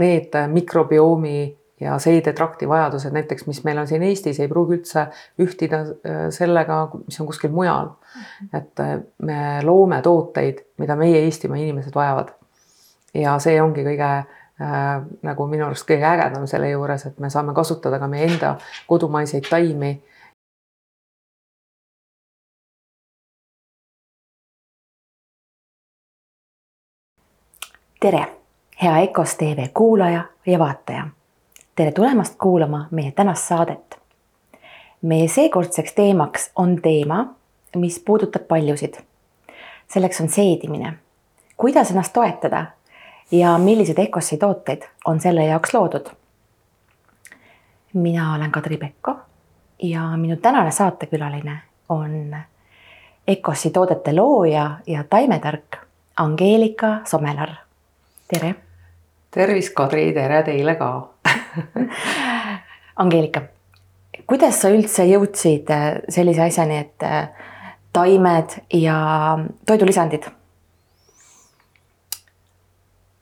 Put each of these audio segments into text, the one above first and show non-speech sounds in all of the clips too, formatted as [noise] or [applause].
need mikrobioomi ja seedetrakti vajadused näiteks, mis meil on siin Eestis, ei pruugi üldse ühtida äh, sellega, mis on kuskil mujal. et äh, me loome tooteid, mida meie Eestimaa inimesed vajavad. ja see ongi kõige äh, nagu minu arust kõige ägedam selle juures, et me saame kasutada ka meie enda kodumaiseid taimi tere, hea EKOS tv kuulaja ja vaataja tere tulemast kuulama meie tänast saadet. meie seekordseks teemaks on teema, mis puudutab paljusid. selleks on seedimine, kuidas ennast toetada ja millised EKOS-i tooteid on selle jaoks loodud. mina olen Kadri Pekko ja minu tänane saatekülaline on EKOS-i toodete looja ja taimetark Angeelika Somelar. tere. Tervist, Kadri, tere teile ka [laughs] Angeelika, kuidas sa üldse jõudsid äh, sellise asjani, et äh, taimed ja toidulisandid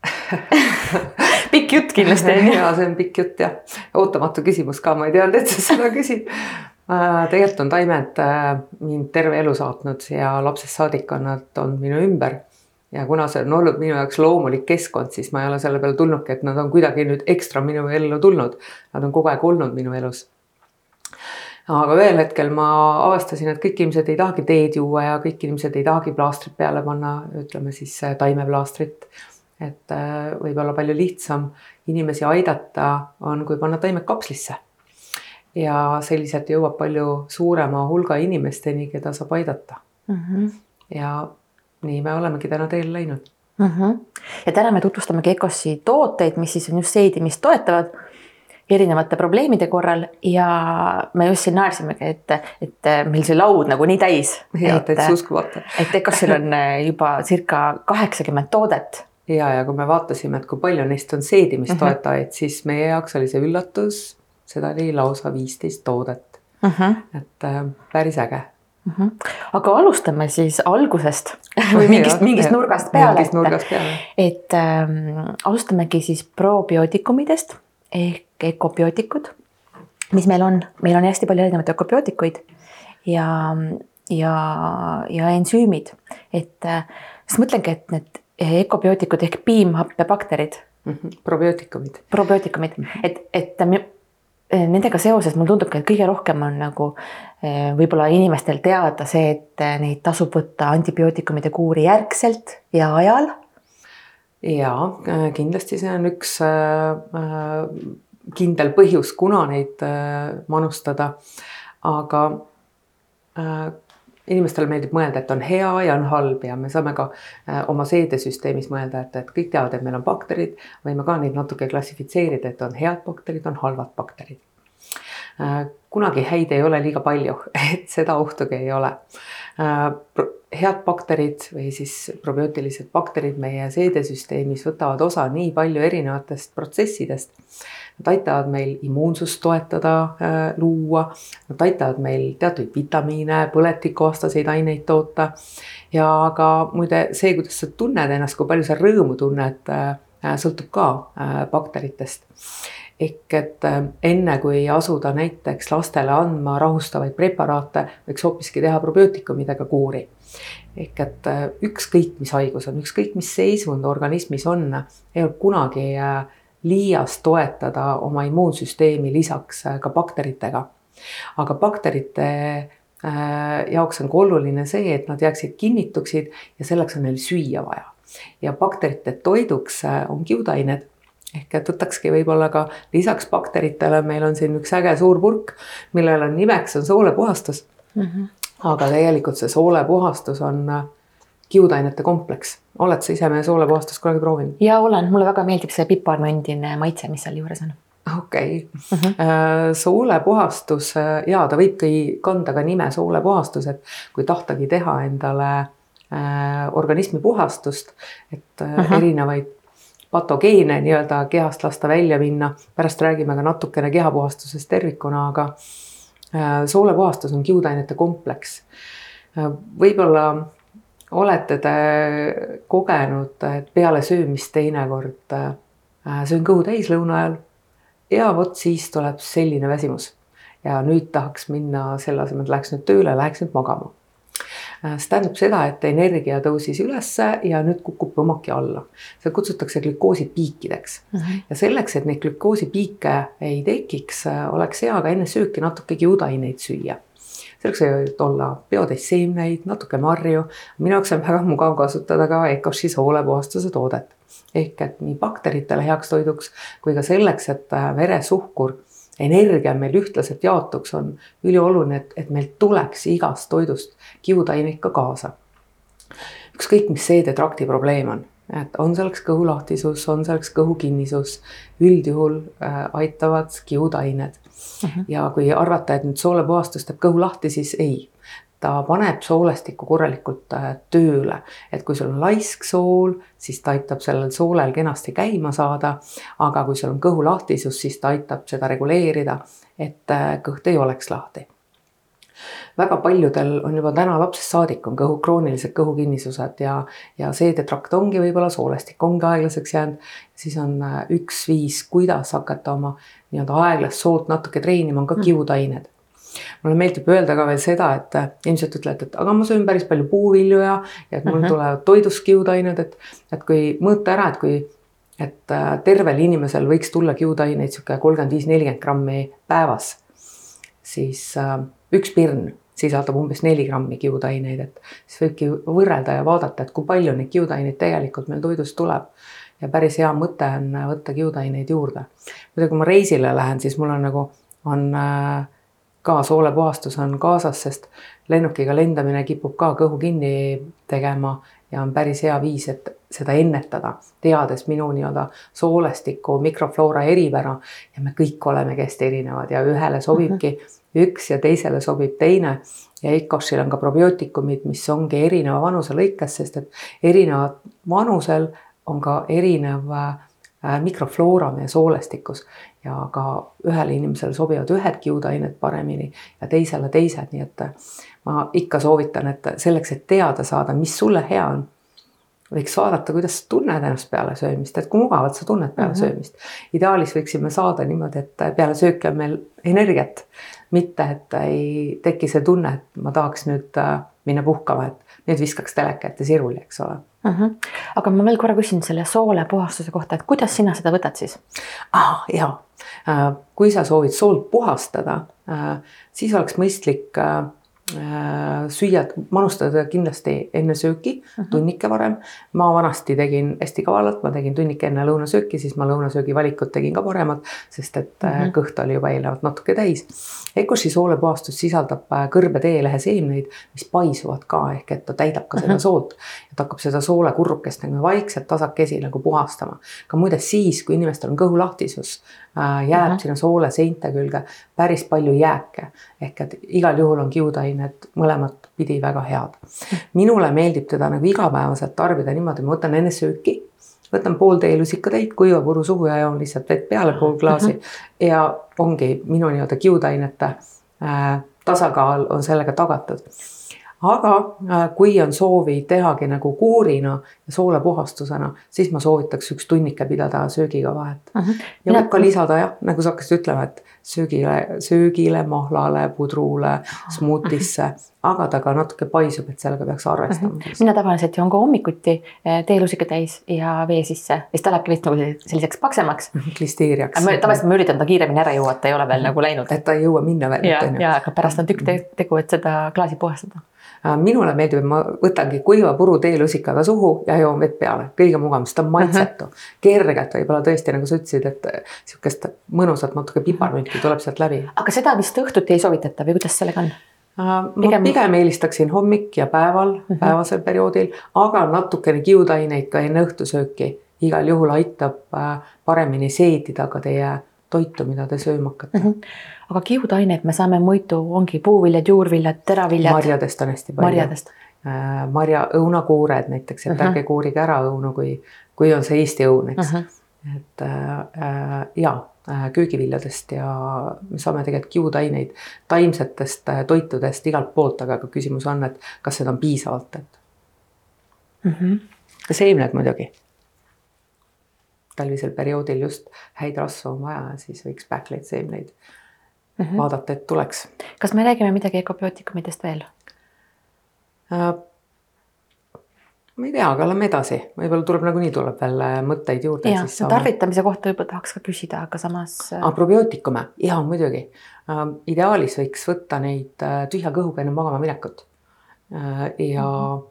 [laughs] pikk jutt kindlasti on ju. ja see on pikk jutt jah, ootamatu küsimus ka, ma ei teadnud, et sa seda küsid. Äh, tegelikult on taimed mind terve elu saatnud ja lapsest saadik on nad olnud minu ümber ja kuna see on olnud minu jaoks loomulik keskkond, siis ma ei ole selle peale tulnudki, et nad on kuidagi nüüd ekstra minu ellu tulnud. Nad on kogu aeg olnud minu elus. aga ühel hetkel ma avastasin, et kõik inimesed ei tahagi teed juua ja kõik inimesed ei tahagi plaastrit peale panna, ütleme siis äh, taimeplaastrit. et äh, võib-olla palju lihtsam inimesi aidata on, kui panna taimed kapslisse. ja selliselt jõuab palju suurema hulga inimesteni, keda saab aidata mm. -hmm. ja nii me olemegi täna teele läinud mm. -hmm. ja täna me tutvustamegi EKOS-i tooteid, mis siis on just seedimist toetavad erinevate probleemide korral ja me just siin naersimegi, et, et meil see laud nagu nii täis. ja täitsa uskumatu. et EKOS-il on juba circa kaheksakümmend toodet. ja, ja kui me vaatasime, et kui palju neist on seedimistoetajaid mm, -hmm. siis meie jaoks oli see üllatus, seda oli lausa viisteist toodet mm. -hmm. et äh, päris äge Mm -hmm. aga alustame siis algusest [laughs] või mingist, mingist nurgast peale. mingist nurgast peale. et ähm, alustamegi siis probiootikumidest ehk ökobiootikud, mis meil on, meil on hästi palju erinevaid ökobiootikuid ja, ja, ja ensüümid, et äh, siis mõtlengi, et need ökobiootikud ehk piimhappebakterid mm. -hmm. probiootikumid. probiootikumid mm, -hmm. et, et Eh, nendega seoses mulle tundubki, et kõige rohkem on nagu eh, võib-olla inimestel teada see, et eh, neid tasub võtta antibiootikumide kuuri järgselt ja ajal. ja kindlasti see on üks kindel põhjus, kuna neid manustada. aga inimestele meeldib mõelda, et on hea ja on halb ja me saame ka äh, oma seedesüsteemis mõelda, et, et kõik teavad, et meil on bakterid, võime ka neid natuke klassifitseerida, et on head bakterid, on halvad bakterid. Äh, kunagi häid ei ole liiga palju, [laughs] et seda ohtugi ei ole. Äh, head bakterid või siis probiootilised bakterid meie seedesüsteemis võtavad osa nii palju erinevatest protsessidest Nad aitavad meil immuunsust toetada, äh, luua, nad aitavad meil teatud vitamiine, põletikuvastaseid aineid toota. ja ka muide see, kuidas sa tunned ennast, kui palju sa rõõmu tunned, sõltub ka bakteritest ehk et enne kui asuda näiteks lastele andma rahustavaid preparaate, võiks hoopiski teha probiootikumidega kuuri. ehk et ükskõik, mis haigus on, ükskõik, mis seisund organismis on, ei ole kunagi liiast toetada oma immuunsüsteemi lisaks äh, ka bakteritega. aga bakterite äh, jaoks on ka oluline see, et nad jääksid kinnituksid ja selleks on neil süüa vaja. ja bakterite toiduks äh, on kiudained ehk et võtakski võib-olla ka lisaks bakteritele, meil on siin üks äge suur purk, millel on nimeks on soolepuhastus mm. -hmm. aga tegelikult see soolepuhastus on kiudainete kompleks. oled sa ise meie soolepuhastust kunagi proovinud? ja olen, mulle väga meeldib see piparmündine maitse, mis seal juures on. okei okay. uh, -huh. Äh, soolepuhastus äh, ja ta võibki kanda ka nime soolepuhastus, et kui tahtagi teha endale äh, organismi puhastust, et uh -huh. erinevaid patogeene nii-öelda kehast lasta välja minna, pärast räägime ka natukene kehapuhastusest tervikuna, aga soolepuhastus on kiudainete kompleks. võib-olla olete te kogenud, et peale söömist teinekord äh, söön kõhu täis lõuna ajal ja vot siis tuleb selline väsimus. Ja nüüd tahaks minna selle asemel, et läheks nüüd tööle, läheks nüüd magama. Äh, see tähendab seda, et energia tõusis ülesse ja nüüd kukub põmmaki alla. seda kutsutakse glükoosipiikideks mm. -hmm. ja selleks, et neid glükoosipiike ei tekiks, äh, oleks hea ka enne sööki natuke kiudaineid süüa selleks võivad olla biotäis seemneid, natuke marju. minu jaoks on väga mugav kasutada ka Ecoshi soolepuhastuse toodet. ehk et nii bakteritele heaks toiduks kui ka selleks, et äh, veresuhkur energia meil ühtlaselt jaotuks, on ülioluline, et, et meil tuleks igast toidust kiudaineid ka kaasa. ükskõik, mis seedetrakti probleem on, et on selleks kõhulahtisus, on selleks kõhukinnisus, üldjuhul äh, aitavad kiudained. Mhm. -huh. ja kui arvata, et nüüd soolepuhastus teeb kõhu lahti, siis ei ta paneb soolestikku korralikult äh, tööle, et kui sul on laisk sool, siis ta aitab sellel soolel kenasti käima saada. aga kui sul on kõhulahtisus, siis ta aitab seda reguleerida, et äh, kõht ei oleks lahti. väga paljudel on juba täna lapsest saadik on kõhu, kroonilised kõhukinnisused ja, ja seedetrakt ongi võib-olla soolestik ongi aeglaseks jäänud. siis on äh, üks viis, kuidas hakata oma nii-öelda aeglast soolt natuke treenima, on ka mm. kiudained mulle meeldib öelda ka veel seda, et äh, ilmselt ütled, et aga ma söön päris palju puuvilju ja, ja et mul mhm. -huh. tulevad toidust kiudained, et, et kui mõõta ära, et kui, et äh, tervel inimesel võiks tulla kiudaineid sihuke kolmkümmend viis, nelikümmend grammi päevas, siis äh, üks pirn sisaldab umbes neli grammi kiudaineid, et siis võibki võrrelda ja vaadata, et kui palju neid kiudaineid tegelikult meil toidust tuleb. ja päris hea mõte on võtta kiudaineid juurde. muidu, kui ma reisile lähen, siis mul on nagu, on äh, ka soolepuhastus on kaasas, sest lennukiga lendamine kipub ka kõhu kinni tegema ja on päris hea viis, et seda ennetada, teades minu nii-öelda soolestiku mikrofloora eripära ja me kõik oleme hästi erinevad ja ühele sobibki -hmm. üks ja teisele sobib teine. ja EKOS-il on ka probiootikumid, mis ongi erineva vanuse lõikes, sest et erinevad vanusel on ka erinev äh, mikrofloora meie soolestikus. Ja ka ühele inimesele sobivad ühed kiudained paremini ja teisele teised, nii et ma ikka soovitan, et selleks, et teada saada, mis sulle hea on, võiks vaadata, kuidas sa tunned ennast peale söömist, et kui mugavalt sa tunned peale mm -hmm. söömist. ideaalis võiksime saada niimoodi, et peale sööki on meil energiat, mitte et ei teki see tunne, et ma tahaks nüüd äh, minna puhkama, et nüüd viskaks teleka ette siruli, eks ole uh. -huh. aga ma veel korra küsin selle soolepuhastuse kohta, et kuidas sina seda võtad siis ah,? ja, äh, kui sa soovid soolt puhastada, äh, siis oleks mõistlik Äh, süüa, manustada kindlasti enne sööki uh, -huh. tunnike varem. ma vanasti tegin hästi kavalalt, ma tegin tunnike enne lõunasööki, siis ma lõunasöögi valikud tegin ka paremad, sest et uh äh, -huh. kõht oli juba eelnevalt natuke täis. Ecoshi soolepuhastus sisaldab äh, kõrbe teelehe seemneid, mis paisuvad ka ehk et ta täidab ka seda uh -huh. soolt. et hakkab seda soolekurbukest nagu vaikselt tasakesi nagu puhastama. ka muide siis, kui inimestel on kõhulahtisus, jääb uh -huh. sinna soole seinte külge päris palju jääke ehk et igal juhul on kiudained mõlemat pidi väga head. minule meeldib teda nagu igapäevaselt tarbida niimoodi, ma võtan enne sööki, võtan pool teelusikatäit kuiva puru suhu ja joon lihtsalt vett peale pool klaasi ja ongi minu nii-öelda kiudainete äh, tasakaal on sellega tagatud aga äh, kui on soovi tehagi nagu kuurina ja soolepuhastusena, siis ma soovitaks üks tunnike pidada söögiga vahet uh. -huh. ja võib ka lisada jah, nagu sa hakkasid ütlema, et söögile, söögile, mahlale, pudrule, smuutisse, aga ta ka natuke paisub, et sellega peaks arvestama uh. -huh. mina tavaliselt joon ka hommikuti eh, teelusika täis ja vee sisse, siis ta lähebki vist nagu selliseks paksemaks. [laughs] klisteeriaks. tavaliselt ma üritan ta kiiremini ära juua, et ta ei ole veel nagu läinud. et ta ei jõua minna veel. ja, ja aga pärast on tükk tegu, et seda klaasi puhastada minule meeldib, et ma võtangi kuiva puru teelusikaga suhu ja joon vett peale, kõige mugavam, sest ta on maitsetu kergelt võib-olla tõesti, nagu sa ütlesid, et sihukest mõnusat natuke piparmünti tuleb sealt läbi. aga seda vist õhtuti ei soovitata või kuidas sellega on? Äh, ma pigem, pigem eelistaksin hommik ja päeval uh, -huh. päevasel perioodil, aga natukene kiudaineid ka enne õhtusööki igal juhul aitab äh, paremini seedida ka teie toitu, mida te sööma hakkate mm. -hmm. aga kiudaineid me saame muidu, ongi puuviljad, juurviljad, teraviljad. marjadest on hästi palju. marjadest äh,. marja, õunakuured näiteks, et mm -hmm. ärge kuurige ära õunu, kui, kui on see Eesti õun, eks mm. -hmm. et äh, ja äh, köögiviljadest ja me saame tegelikult kiudaineid taimsetest äh, toitudest igalt poolt, aga ka küsimus on, et kas seda on piisavalt, et mm. -hmm. seemned muidugi talvisel perioodil just häid rasvu on vaja, siis võiks pähkleid, seemneid mm -hmm. vaadata, et tuleks. kas me räägime midagi ökobiootikumidest veel äh,? ma ei tea, aga lähme edasi, võib-olla tuleb nagunii tuleb veel äh, mõtteid juurde. ja, tarvitamise kohta võib-olla tahaks ka küsida, aga samas. Äh, probiootikume, ja muidugi äh,. ideaalis võiks võtta neid äh, tühja kõhuga enne magama minekut äh,. ja mm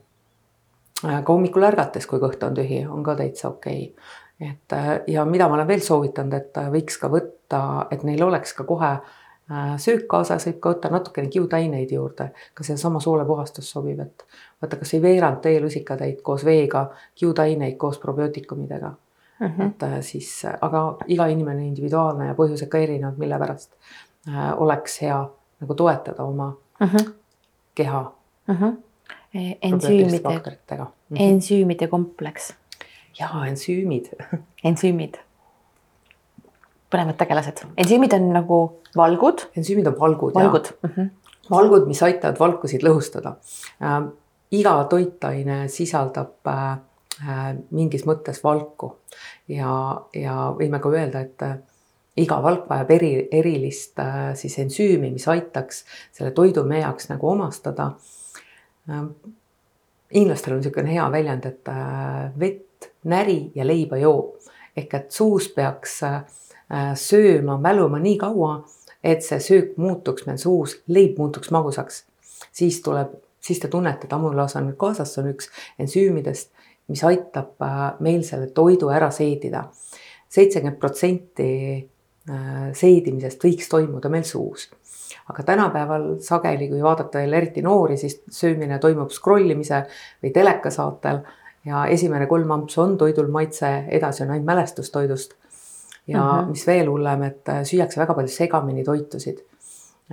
-hmm. ka hommikul ärgates, kui kõht on tühi, on ka täitsa okei okay et äh, ja mida ma olen veel soovitanud, et äh, võiks ka võtta, et neil oleks ka kohe äh, söök kaasas, võib ka võtta natukene kiudaineid juurde, ka seesama soolepuhastus sobib, et võtta kasvõi veerand teelusikatäit koos veega, kiudaineid koos probiootikumidega mm. -hmm. et siis, aga iga inimene individuaalne ja põhjused ka erinevad, mille pärast äh, oleks hea nagu toetada oma mm -hmm. keha mm. -hmm. ensüümide, -hmm. ensüümide kompleks jaa, ensüümid [laughs] ensüümid. põnevad tegelased. ensüümid on nagu valgud. ensüümid on valgud. valgud. Mm -hmm. valgud, mis aitavad valkusid lõhustada äh,. iga toitaine sisaldab äh, äh, mingis mõttes valku ja, ja võime ka öelda, et äh, iga valk vajab eri, erilist äh, siis ensüümi, mis aitaks selle toidu meie jaoks nagu omastada äh,. inglastel on niisugune hea väljend, et äh, vett näri ja leiba joo. ehk et suus peaks äh, sööma, mäluma nii kaua, et see söök muutuks meil suus, leib muutuks magusaks. siis tuleb, siis te tunnete, et amulaas on nüüd kaasas, see on üks ensüümidest, mis aitab äh, meil selle toidu ära seedida. seitsekümmend protsenti äh, seedimisest võiks toimuda meil suus aga tänapäeval sageli, kui vaadata veel eriti noori, siis söömine toimub scroll imise või telekasaatel ja esimene kolm ampsu on toidul maitse, edasi on ainult mälestustoidust. ja mm -hmm. mis veel hullem, et äh, süüakse väga palju segamini toitusid.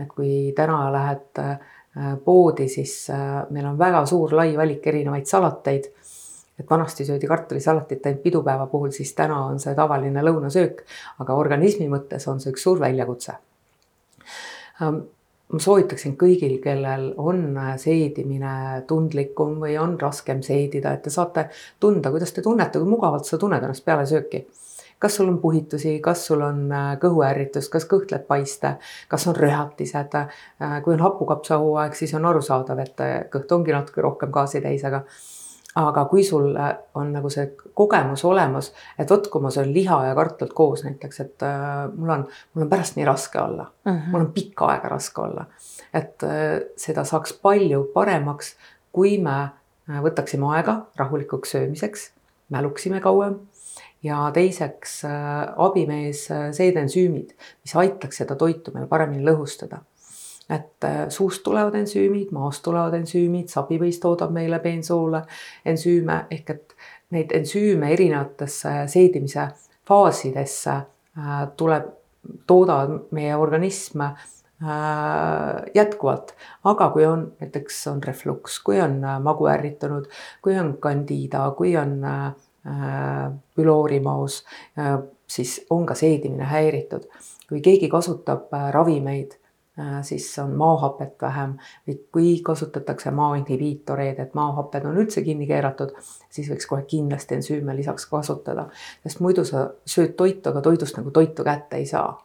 et kui täna lähed äh, poodi, siis äh, meil on väga suur lai valik erinevaid salateid. et vanasti söödi kartulisalatit ainult pidupäeva puhul, siis täna on see tavaline lõunasöök, aga organismi mõttes on see üks suur väljakutse ähm, ma soovitaksin kõigil, kellel on äh, seedimine tundlikum või on raskem seedida, et te saate tunda, kuidas te tunnete, kui mugavalt sa tunned ennast peale sööki. kas sul on puhitusi, kas sul on äh, kõhuärritust, kas kõht läheb paiste, kas on röhatised. Äh, kui on hapukapsahooaeg, siis on arusaadav, et kõht ongi natuke rohkem gaasi täis, aga aga kui sul on nagu see kogemus olemas, et vot, kui ma söön liha ja kartulit koos näiteks, et äh, mul on, mul on pärast nii raske olla mm, -hmm. mul on pikka aega raske olla. et äh, seda saaks palju paremaks, kui me äh, võtaksime aega rahulikuks söömiseks, mäluksime kauem ja teiseks äh, abimees äh, seedensüümid, mis aitaks seda toitu meil paremini lõhustada et äh, suust tulevad ensüümid, maast tulevad ensüümid, sabipõis toodab meile peensoole ensüüme ehk et neid ensüüme erinevatesse seedimise faasidesse äh, tuleb, toodavad meie organism äh, jätkuvalt, aga kui on näiteks on refluks, kui on magu ärritunud, kui on candida, kui on püloorimaos, siis on ka seedimine häiritud. kui keegi kasutab ravimeid siis on maohapet vähem või kui kasutatakse maoinhibiitoreid, et maohapped on üldse kinni keeratud, siis võiks kohe kindlasti ensüüme lisaks kasutada, sest muidu sa sööd toitu, aga toidust nagu toitu kätte ei saa.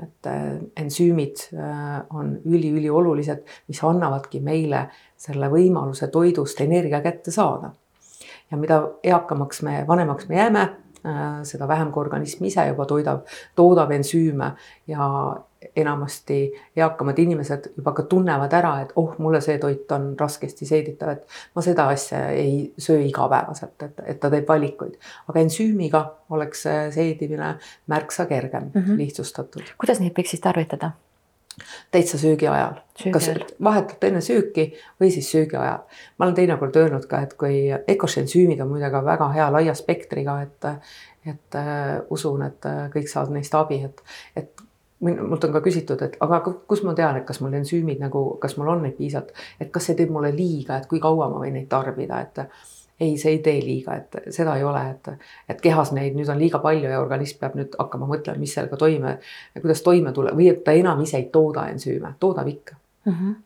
et äh, ensüümid äh, on üliüliolulised, mis annavadki meile selle võimaluse toidust energia kätte saada. ja mida eakamaks me, vanemaks me jääme, seda vähem kui organism ise juba toidab, toodab ensüüme ja enamasti eakamad inimesed juba ka tunnevad ära, et oh, mulle see toit on raskesti seeditav, et ma seda asja ei söö igapäevaselt, et, et ta teeb valikuid. aga ensüümiga oleks seedimine märksa kergem mm, -hmm. lihtsustatud. kuidas neid võiks siis tarvitada? täitsa söögi ajal, kas vahetult enne sööki või siis söögi ajal. ma olen teinekord öelnud ka, et kui ökosensüümid on muide ka väga hea laia spektriga, et et äh, usun, et äh, kõik saavad neist abi, et, et mult on ka küsitud, et aga kus ma tean, et kas mul ensüümid nagu, kas mul on neid piisavalt, et kas see teeb mulle liiga, et kui kaua ma võin neid tarbida, et ei, see ei tee liiga, et seda ei ole, et, et kehas neid nüüd on liiga palju ja organism peab nüüd hakkama mõtlema, mis sellega toime, kuidas toime tulla või et ta enam ise ei tooda ensüüme, toodab ikka mm. -hmm.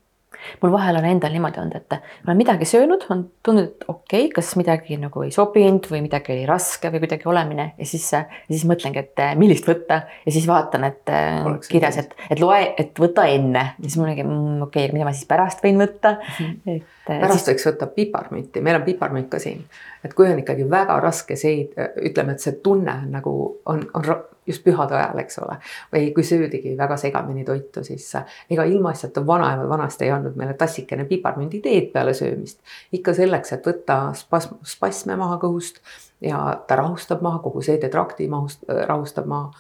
Mul vahel on endal niimoodi olnud, et ma olen midagi söönud, on tundnud, et okei okay,, kas midagi nagu ei sobinud või midagi oli raske või kuidagi olemine ja siis, siis mõtlengi, et eh, millist võtta ja siis vaatan, et eh, Oleks kirjas, et, et loe, et võta enne ja siis mul ongi mm, okei okay,, mida ma siis pärast võin võtta mm. -hmm. et. Eh, pärast siis... võiks võtta piparmünti, meil on piparmünt ka siin, et kui on ikkagi väga raske seid, ütleme, et see tunne nagu on, on just pühade ajal, eks ole. või kui söödigi väga segamini toitu, siis ega ilmaasjata vanaemad vanasti ei andnud meile tassikene piparmünditeed peale söömist. ikka selleks, et võtta spasm, spasme maha kõhust ja ta rahustab maha, kogu seedetrakti mahust, rahustab maha.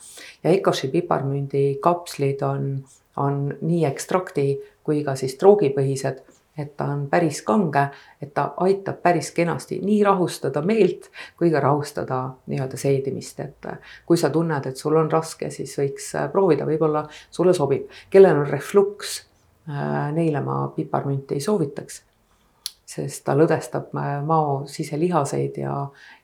ja Ekoši piparmündi kapslid on, on nii ekstrakti kui ka siis droogipõhised et ta on päris kange, et ta aitab päris kenasti nii rahustada meelt kui ka rahustada nii-öelda seedimist, et äh, kui sa tunned, et sul on raske, siis võiks äh, proovida, võib-olla sulle sobib. kellel on refluks, äh, neile ma piparmünti ei soovitaks, sest ta lõdestab mao siselihaseid ja,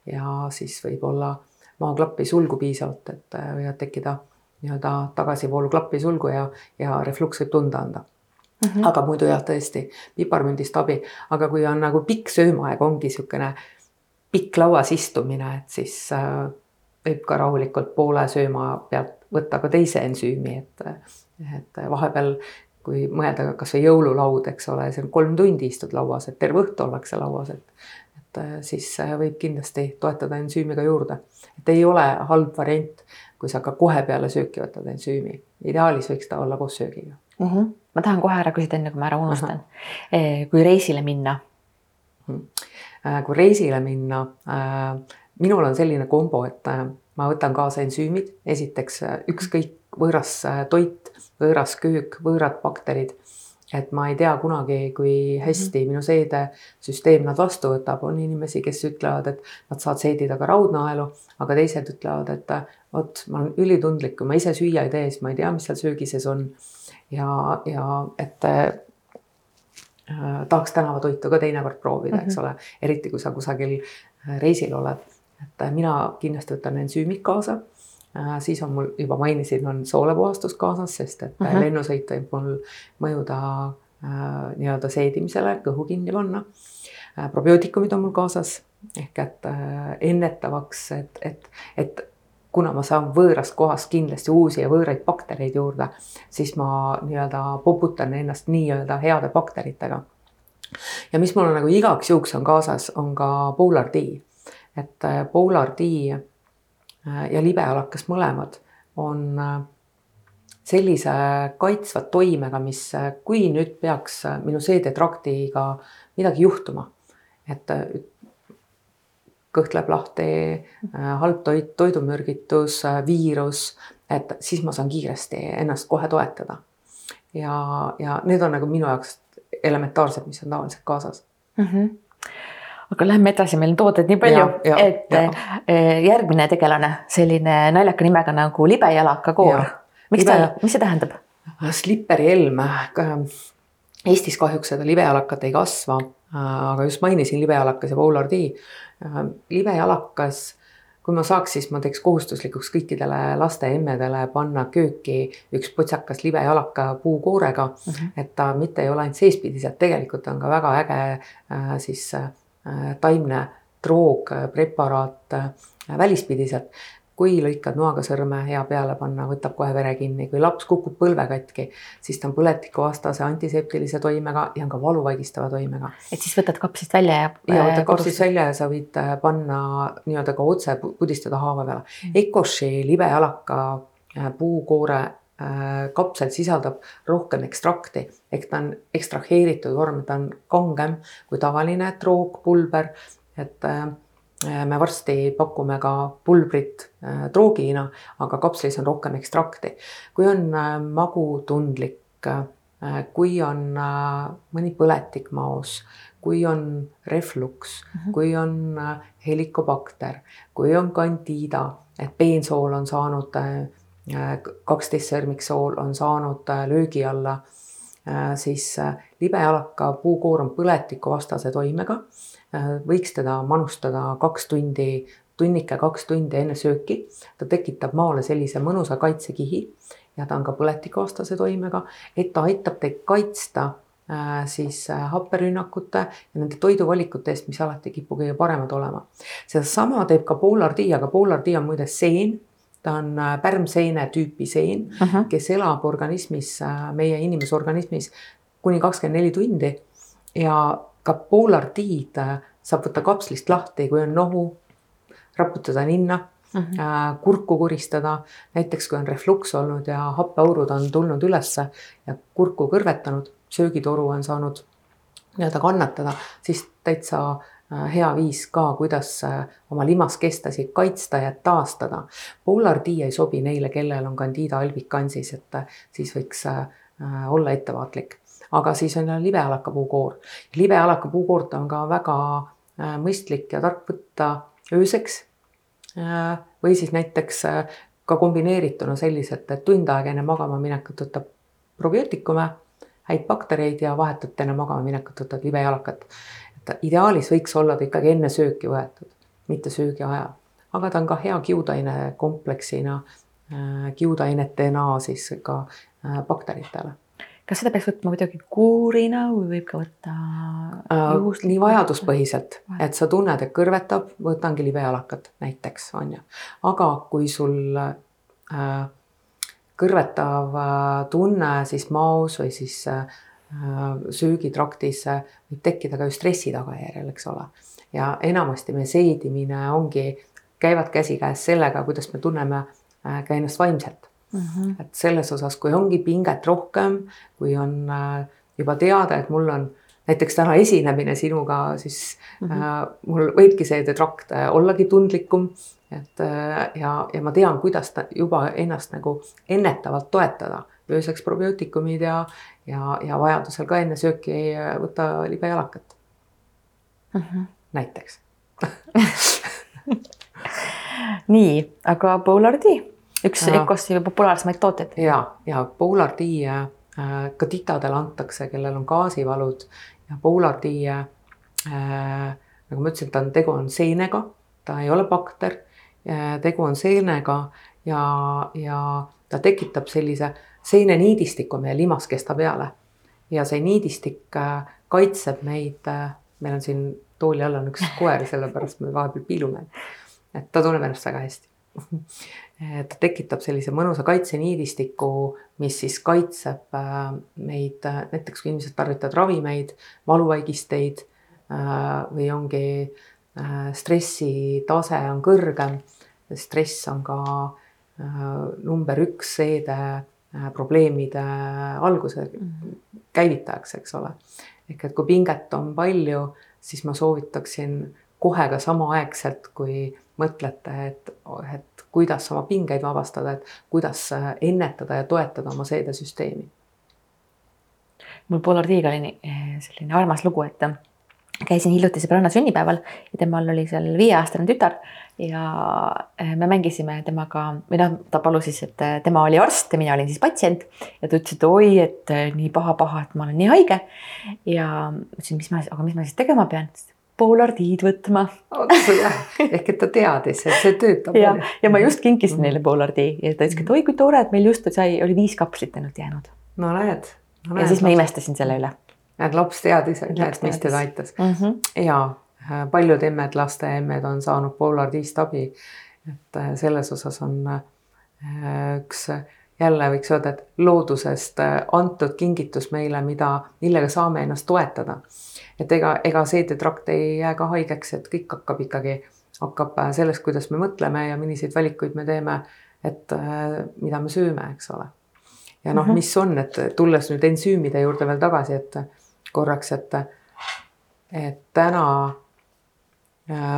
ja siis võib-olla maoklapp ei sulgu piisavalt, et võivad tekkida nii-öelda tagasivoolu klappi sulgu ja, ja refluks võib tunda anda Mm -hmm. aga muidu jah, tõesti piparmündist abi, aga kui on nagu pikk söömaaeg, ongi niisugune pikk lauas istumine, et siis äh, võib ka rahulikult poole sööma pealt võtta ka teise ensüümi, et, et vahepeal kui mõelda kasvõi jõululaud, eks ole, see on kolm tundi istud lauas, et terve õhtu ollakse lauas, et et äh, siis äh, võib kindlasti toetada ensüümi ka juurde. et ei ole halb variant, kui sa ka kohe peale sööki võtad ensüümi. ideaalis võiks ta olla koos söögiga mm. -hmm. ma tahan kohe ära küsida, enne kui ma ära unustan. Eh, kui reisile minna mm. kui reisile minna, äh, minul on selline kombo, et ma võtan kaasa ensüümid, esiteks ükskõik võõras toit, võõras köök, võõrad bakterid et ma ei tea kunagi, kui hästi -hmm. minu seedesüsteem nad vastu võtab, on inimesi, kes ütlevad, et nad saavad seedida ka raudnaelu, aga teised ütlevad, et vot ma olen ülitundlik, kui ma ise süüa ei tee, siis ma ei tea, mis seal söögi sees on ja, ja et äh, tahaks tänavatoitu ka teinekord proovida mm, -hmm. eks mhm. ole, eriti kui sa kusagil äh, reisil oled. et äh, mina kindlasti võtan ensüümid kaasa äh,. siis on mul juba mainisin, on soolepuhastus kaasas, sest et mm -hmm. lennusõit võib mul mõjuda äh, nii-öelda seedimisele, kõhu kinni panna probiootikumid on mul kaasas ehk et äh, ennetavaks, et, et, et kuna ma saan võõrast kohast kindlasti uusi ja võõraid baktereid juurde, siis ma nii-öelda poputan ennast nii-öelda heade bakteritega. ja mis mul nagu igaks juhuks on kaasas, on ka Polar D. et äh, Polar D äh, ja libealakas mõlemad on äh, sellise kaitsva toimega, mis, kui nüüd peaks minu seedetraktiga midagi juhtuma, et kõht läheb lahti, äh, halb toit, toidumürgitus, äh, viirus, et siis ma saan kiiresti ennast kohe toetada. ja, ja need on nagu minu jaoks elementaarsed, mis on tavaliselt kaasas mm. -hmm aga lähme edasi, meil on tooteid nii palju, et ja. Äh, järgmine tegelane, selline naljaka nimega nagu libejalakakoor. miks Libe... ta, mis see tähendab? Slipperi helm. Eestis kahjuks seda libejalakat ei kasva, aga just mainisin libejalakas ja Polar D Äh, libejalakas, kui ma saaks, siis ma teeks kohustuslikuks kõikidele laste emmedele panna kööki üks potsakas libejalaka puukoorega mm, -hmm. et ta mitte ei ole ainult seespidiselt, tegelikult on ka väga äge äh, siis äh, taimne droog, preparaat välispidiselt kui lõikad noaga sõrme hea peale panna, võtab kohe vere kinni, kui laps kukub põlve katki, siis ta on põletikuvastase antiseptilise toimega ja on ka valuvaigistava toimega. et siis võtad kapsist välja ja. ja võtad kapsist välja ja sa võid äh, panna nii-öelda ka otse pudistada haava peale mm.. Ecoshi libejalaka äh, puukoore äh, kapsel sisaldab rohkem ekstrakti ehk ta on ekstraheeritud vorm, ta on kangem kui tavaline troog, pulber, et äh, Äh, me varsti pakume ka pulbrit äh, droogina, aga kapslis on rohkem ekstrakti. kui on äh, magutundlik, kui on mõni põletik maos, kui on refluks mm, -hmm. kui on helikobakter, kui on candida, et peensool on saanud, kaksteist sõrmiksool on saanud löögi alla, siis libejalaka puukoor on põletikuvastase toimega Äh, võiks teda manustada kaks tundi, tunnike kaks tundi enne sööki. ta tekitab maale sellise mõnusa kaitsekihi ja ta on ka põletikuvastase toimega, et ta aitab teid kaitsta äh, siis äh, happerünnakute ja nende toiduvalikute eest, mis alati ei kipu kõige paremad olema. sedasama teeb ka Polar D, aga Polar D on muide seen, ta on äh, pärmseene tüüpi seen uh, -huh. kes elab organismis, meie inimese organismis kuni kakskümmend neli tundi ja ka Polar D-d saab võtta kapslist lahti, kui on nohu, raputada ninna mm -hmm. kurku kuristada. näiteks kui on refluks olnud ja happeaurud on tulnud ülesse ja kurku kõrvetanud, söögitoru on saanud nii-öelda kannatada, siis täitsa äh, hea viis ka, kuidas äh, oma limaskestasid kaitsta ja taastada. Polar D ei sobi neile, kellel on Candida albicansis, et siis võiks olla ettevaatlik. Aga siis on libealakapuukoor. libealakapuukoort on ka väga mõistlik ja tark võtta ööseks Äh, või siis näiteks äh, ka kombineerituna selliselt, et tund aega enne magama minekut võtab probiootikume, häid baktereid ja vahetult enne magama minekut võtad libejalakat. et ideaalis võiks olla ta ikkagi enne sööki võetud, mitte söögi ajal, aga ta on ka hea kiudaine kompleksina, äh, kiudainetena siis ka bakteritele kas seda peaks võtma kuidagi kuurina või võib ka võtta juhust? nii vajaduspõhiselt, et sa tunned, et kõrvetab, võtangi libejalakat näiteks on ju, aga kui sul äh, kõrvetav äh, tunne siis maos või siis äh, söögitraktis äh, võib tekkida ka ju stressi tagajärjel, eks ole. ja enamasti meie seedimine ongi, käivad käsikäes sellega, kuidas me tunneme äh, ka ennast vaimselt Mm -hmm. et selles osas, kui ongi pinget rohkem, kui on äh, juba teada, et mul on näiteks täna esinemine sinuga, siis mm -hmm. äh, mul võibki seedetrakt äh, ollagi tundlikum. et äh, ja, ja ma tean, kuidas ta juba ennast nagu ennetavalt toetada, ööseks probiootikumid ja, ja, ja vajadusel ka enne sööki äh, võtta libejalakat mm. -hmm. näiteks [laughs] nii, aga Polar D üks Ecossi populaarsemaid tooteid. ja, ja Polar D äh, ka titadele antakse, kellel on gaasivalud ja Polar D äh, nagu ma ütlesin, ta on, tegu on seenega, ta ei ole bakter äh,. tegu on seenega ja, ja ta tekitab sellise seeneniidistiku meie limaskesta peale. ja see niidistik äh, kaitseb meid meil on siin tooli all on üks koer, sellepärast me vahepeal piilume. et ta tunneb ennast väga hästi [laughs] ta tekitab sellise mõnusa kaitseniidistiku, mis siis kaitseb äh, meid äh, näiteks kui inimesed tarvitavad ravimeid, valuvaigisteid äh, või ongi stressitase on kõrgem. stress on ka number üks seede probleemide alguse käivitajaks, eks ole. ehk et kui pinget on palju, siis ma soovitaksin kohe ka samaaegselt, kui mõtlete, et, et kuidas oma pingeid vabastada, et kuidas äh, ennetada ja toetada oma seedesüsteemi. mul Polar Tiiga oli eh, selline armas lugu, et äh, käisin hiljuti sõbranna sünnipäeval ja temal oli seal viieaastane tütar ja äh, me mängisime temaga või noh, ta palus siis, et tema oli arst ja mina olin siis patsient ja ta ütles, et oi, et nii paha-paha, et ma olen nii haige. ja ütlesin, mis ma, aga mis ma siis tegema pean? Polardiid võtma. [laughs] ehk et ta teadis, et see töötab. ja, ja ma just kinkisin mm. neile Polardi ja ta ütles, et oi kui tore, et meil just sai, oli viis kapslit ainult jäänud. no näed no,. ja siis ma imestasin selle üle. näed, laps teadis, et mis teda aitas mm. -hmm. ja äh, paljud emmed, lasteemmed on saanud Polardist abi. et äh, selles osas on äh, üks jälle võiks öelda, et loodusest antud kingitus meile, mida, millega saame ennast toetada et ega, ega seedetrakt ei jää ka haigeks, et kõik hakkab ikkagi, hakkab äh, sellest, kuidas me mõtleme ja milliseid valikuid me teeme, et äh, mida me sööme, eks ole. ja noh -hmm. mis on, et tulles nüüd ensüümide juurde veel tagasi, et korraks, et, et täna äh,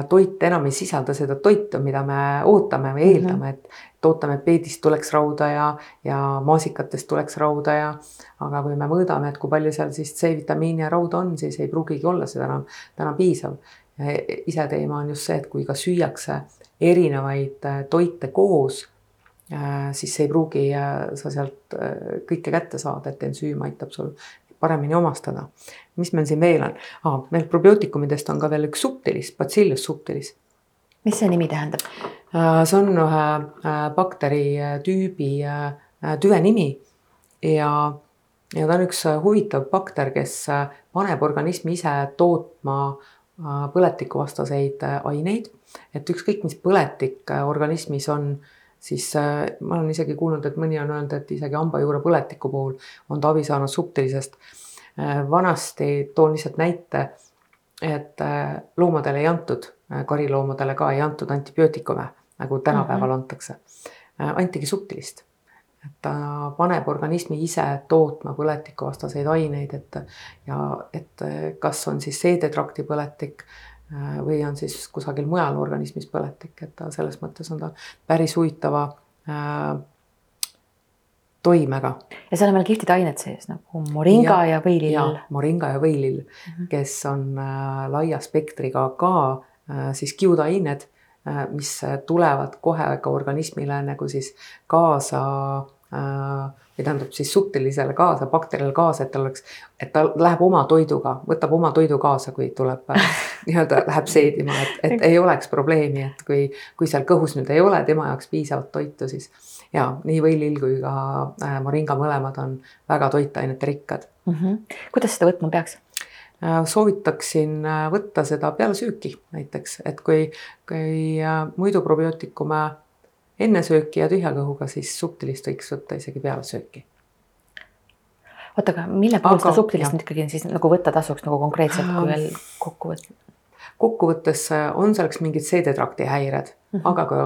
toit enam ei sisalda seda toitu, mida me ootame või eeldame mm, -hmm. et, et ootame, et peedist tuleks rauda ja, ja maasikatest tuleks rauda ja aga kui me mõõdame, et kui palju seal siis C-vitamiini ja rauda on, siis ei pruugigi olla seda enam täna piisav. iseteema on just see, et kui ka süüakse erinevaid äh, toite koos, äh, siis ei pruugi äh, sa sealt kõike kätte saada, et ensüüm aitab sul paremini omastada. mis meil siin veel on ah,? meil probiootikumidest on ka veel üks subtilis, Bacillus subtilis. mis see nimi tähendab? see on ühe bakteritüübi tüve nimi ja ja ta on üks huvitav bakter, kes paneb organismi ise tootma põletikuvastaseid aineid, et ükskõik, mis põletik organismis on, siis ma olen isegi kuulnud, et mõni on öelnud, et isegi hambajuure põletiku puhul on ta abi saanud subtilisest. vanasti toon lihtsalt näite, et loomadele ei antud, kariloomadele ka ei antud antibiootikume nagu tänapäeval mm -hmm. antakse. Äh, antigi subtilist, et ta paneb organismi ise tootma põletikuvastaseid aineid, et ja et kas on siis seedetrakti põletik äh, või on siis kusagil mujal organismis põletik, et ta selles mõttes on ta päris huvitava äh, toimega. ja seal on veel kihvtid ained sees nagu moringa ja, ja võilill. moringa ja võilill mm, -hmm. kes on äh, laia spektriga ka äh, siis kiudained Äh, mis tulevad kohe ka organismile nagu siis kaasa äh, või tähendab siis subtilisele kaasa, bakterile kaasa, et tal oleks, et ta läheb oma toiduga, võtab oma toidu kaasa, kui tuleb äh, [laughs] nii-öelda läheb seedima, et, et ei oleks probleemi, et kui, kui seal kõhus nüüd ei ole tema jaoks piisavat toitu, siis ja nii võilill kui ka moringa mõlemad on väga toitainete rikkad mm. -hmm. kuidas seda võtma peaks? Äh, soovitaksin äh, võtta seda peale sööki näiteks, et kui, kui äh, muidu probiootikume enne sööki ja tühja kõhuga, siis subtilist võiks võtta isegi peale sööki. oota, aga mille puhul seda subtilist nüüd ikkagi siis nagu võtta tasuks nagu konkreetselt, kui veel kokku võtta? kokkuvõttes on selleks mingid seedetrakti häired mm, -hmm. aga ka